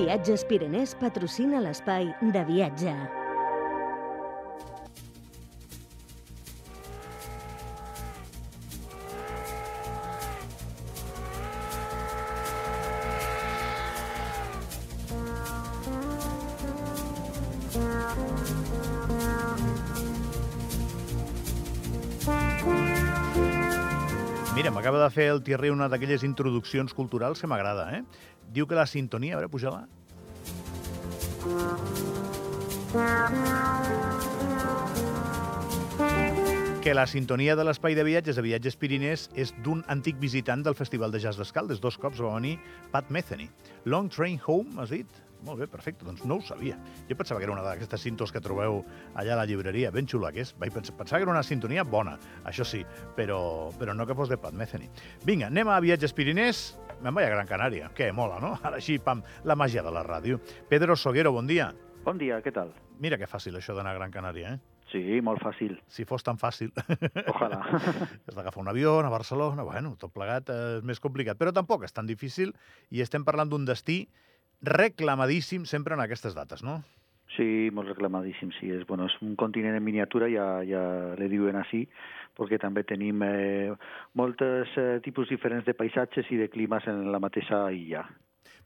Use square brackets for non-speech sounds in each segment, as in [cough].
Viatges Pirenès patrocina l'espai de viatge. Mira, m'acaba de fer el Thierry una d'aquelles introduccions culturals que m'agrada, eh? Diu que la sintonia... A veure, puja-la. que la sintonia de l'espai de viatges de Viatges Pirinès és d'un antic visitant del Festival de Jazz d'Escaldes. Dos cops va venir Pat Metheny. Long Train Home, has dit? Molt bé, perfecte, doncs no ho sabia. Jo pensava que era una d'aquestes cintos que trobeu allà a la llibreria, ben xula que és. Vaig pensar, pensava que era una sintonia bona, això sí, però, però no que fos de Pat Metheny. Vinga, anem a Viatges Pirinès. Me'n vaig a Gran Canària, que mola, no? Ara així, pam, la màgia de la ràdio. Pedro Soguero, bon dia. Bon dia, què tal? Mira que fàcil això d'anar a Gran Canària, eh? Sí, molt fàcil. Si fos tan fàcil. Ojalà. [laughs] Has d'agafar un avió a Barcelona, bueno, tot plegat eh, és més complicat, però tampoc és tan difícil i estem parlant d'un destí reclamadíssim sempre en aquestes dates, no? Sí, molt reclamadíssim, sí. És, bueno, és un continent en miniatura, ja, ja le diuen així, perquè també tenim eh, moltes eh, tipus diferents de paisatges i de climes en la mateixa illa.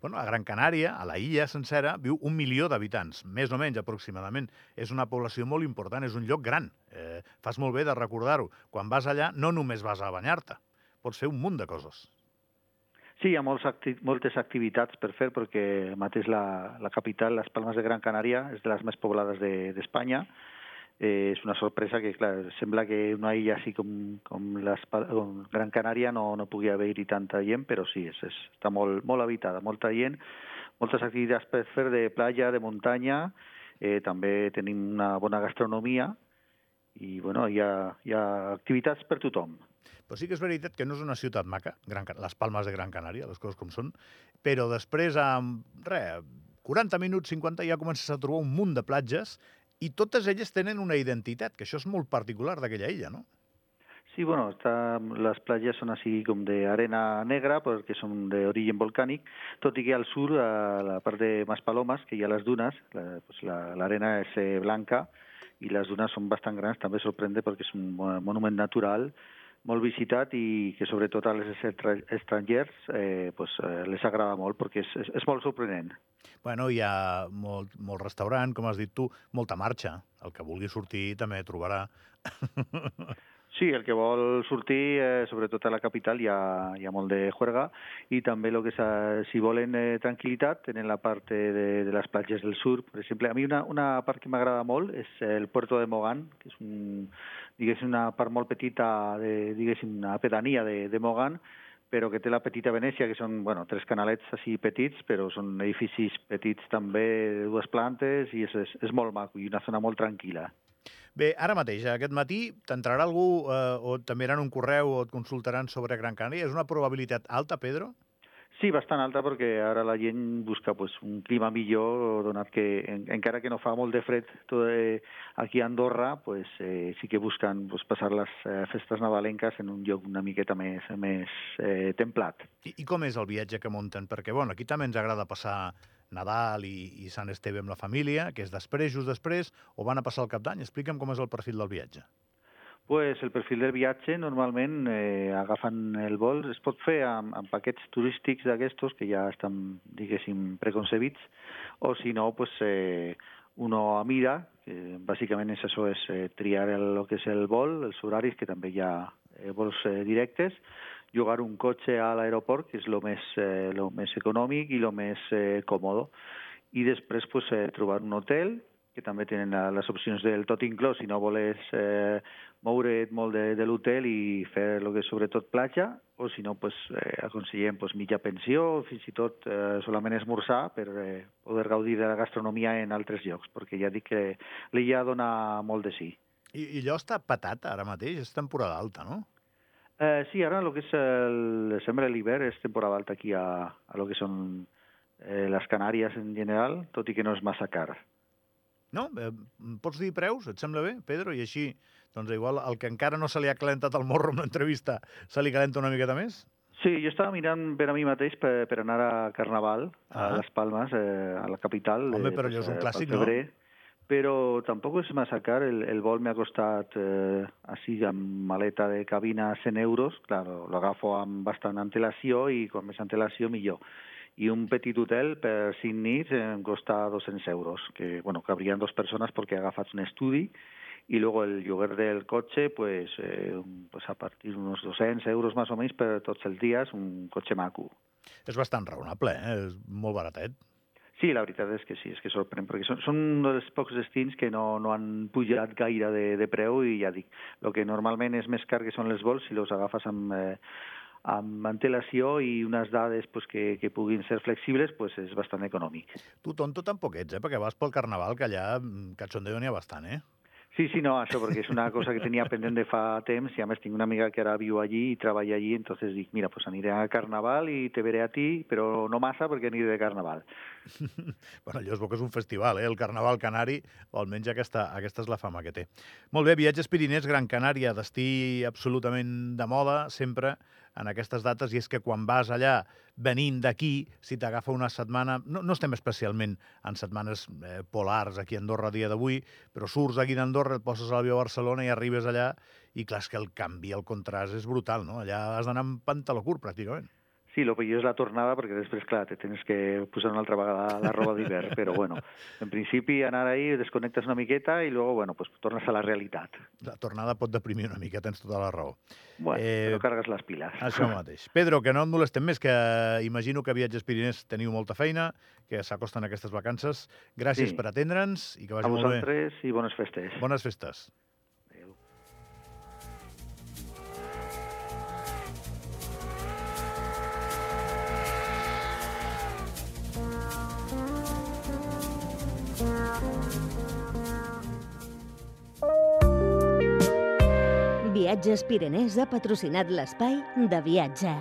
Bueno, a Gran Canària, a la illa sencera, viu un milió d'habitants, més o menys aproximadament. És una població molt important, és un lloc gran. Eh, fas molt bé de recordar-ho. Quan vas allà no només vas a banyar-te, pots fer un munt de coses. Sí, hi ha molts acti moltes activitats per fer, perquè mateix la, la capital, les Palmes de Gran Canària, és de les més poblades d'Espanya. De, eh, és una sorpresa que, clar, sembla que una illa així com, com, les, com Gran Canària no, no pugui haver-hi tanta gent, però sí, és, és, està molt, molt habitada, molta gent, moltes activitats per fer de platja, de muntanya, eh, també tenim una bona gastronomia i bueno, hi, ha, hi ha activitats per tothom. Però sí que és veritat que no és una ciutat maca, Gran, les Palmes de Gran Canària, les coses com són, però després, amb, res, 40 minuts, 50, ja comences a trobar un munt de platges i totes elles tenen una identitat, que això és molt particular d'aquella illa, no? Sí, bueno, está, las playas son así como de arena negra porque son de origen volcánic, tot i que al sur, a la part de Maspalomas, que hi ha les dunes, la, pues la, la arena és eh, blanca i les dunes són bastant grans, també sorprende perquè és un monument natural molt visitat i que sobretot als estrangers eh, pues, eh, les agrada molt perquè és, és, és molt sorprenent. Bueno, hi ha molt, molt restaurant, com has dit tu, molta marxa. El que vulgui sortir també trobarà. [laughs] Sí, el que vol sortir, eh, sobretot a la capital, hi ha, hi ha molt de juerga i també lo que si volen eh, tranquil·litat tenen la part de, de les platges del sur. Per exemple, a mi una, una part que m'agrada molt és el Puerto de Mogán, que és un, una part molt petita, de, diguéssim, una pedania de, de Mogán, però que té la petita Venècia, que són bueno, tres canalets així petits, però són edificis petits també, de dues plantes, i és, és, és molt maco i una zona molt tranquil·la. Bé, ara mateix, aquest matí, t'entrarà algú eh, o t'enviaran un correu o et consultaran sobre Gran Canària? És una probabilitat alta, Pedro? Sí, bastant alta, perquè ara la gent busca pues, un clima millor, donat que en, encara que no fa molt de fred tot, eh, aquí a Andorra, pues, eh, sí que busquen pues, passar les eh, festes nadalenques en un lloc una miqueta més, més eh, templat. I, I com és el viatge que munten? Perquè, bueno, aquí també ens agrada passar Nadal i, i Sant Esteve amb la família, que és després, just després, o van a passar el cap d'any? Explica'm com és el perfil del viatge. Pues el perfil del viatge normalment eh, agafen el vol, es pot fer amb, amb paquets turístics d'aquestos que ja estan, diguéssim, preconcebits, o si no, pues, eh, uno a mira, que bàsicament és això, és eh, triar el, el que és el vol, els horaris, que també hi ha eh, vols eh, directes, llogar un cotxe a l'aeroport, que és el més, eh, lo més econòmic i el més eh, còmode. I després pues, eh, trobar un hotel, que també tenen les opcions del tot inclòs, si no voles eh, moure't molt de, de l'hotel i fer el que és sobretot platja, o si no, pues, eh, aconsellem pues, mitja pensió, fins i tot eh, solament esmorzar per eh, poder gaudir de la gastronomia en altres llocs, perquè ja dic que l'illa dona molt de sí. I, I allò està patat ara mateix, és temporada alta, no? Eh, sí, ara el que és el desembre, l'hivern, és temporada alta aquí a, a lo que són eh, les Canàries en general, tot i que no és massa car. No? Eh, pots dir preus? Et sembla bé, Pedro? I així, doncs igual, el que encara no se li ha calentat el morro en l'entrevista, se li calenta una miqueta més? Sí, jo estava mirant per a mi mateix per, per anar a Carnaval, Ah. a Les Palmes, eh, a la capital. Home, eh, però allò és un eh, clàssic, febrer, Però tampoc és massa car. El, el vol m'ha costat, eh, així, amb maleta de cabina, 100 euros. Clar, lo agafo amb bastant antelació i com més antelació, millor. I un petit hotel per 5 nits em costa 200 euros, que, bueno, cabrien dos persones perquè agafats un estudi y luego el lloguer del cotxe, pues, eh, pues a partir d'uns 200 euros més o menys per tots els dies, un cotxe maco. És bastant raonable, eh? És molt baratet. Sí, la veritat és que sí, és que sorprèn, perquè són, són un dels pocs destins que no, no han pujat gaire de, de preu i ja dic, el que normalment és més car que són les vols, si los agafes amb, eh, amb antelació i unes dades pues, que, que puguin ser flexibles, pues, és bastant econòmic. Tu tonto tampoc ets, eh? Perquè vas pel Carnaval, que allà mm, cachondeo n'hi ha bastant, eh? Sí, sí, no, això, perquè és una cosa que tenia pendent de fa temps i a més tinc una amiga que ara viu allí i treballa allí, entonces dic, mira, pues aniré a Carnaval i te veré a ti, però no massa perquè aniré de Carnaval. [laughs] bueno, allò es veu que és un festival, eh? El Carnaval Canari, o almenys aquesta, aquesta és la fama que té. Molt bé, Viatges Pirinès, Gran Canària, destí absolutament de moda, sempre en aquestes dates, i és que quan vas allà venint d'aquí, si t'agafa una setmana... No, no estem especialment en setmanes eh, polars aquí a Andorra a dia d'avui, però surts d'aquí d'Andorra, et poses a l'avió a Barcelona i arribes allà, i clar, és que el canvi, el contrast és brutal, no? Allà has d'anar amb pantaló curt, pràcticament. Sí, el millor és la tornada perquè després, clar, te tens que posar una altra vegada la roba d'hivern, però bueno, en principi anar ahí, desconnectes una miqueta i luego, bueno, pues tornes a la realitat. La tornada pot deprimir una mica, tens tota la raó. Bueno, Eh, però cargues les piles. Això mateix. Pedro, que no et molestem més, que imagino que a Viatges Pirinès teniu molta feina, que s'acosten aquestes vacances. Gràcies Sí. per atendre'ns i que A vagi molt bé. vosaltres i bones festes. Bones festes. Viatges Pirenès ha patrocinat l'espai de viatge.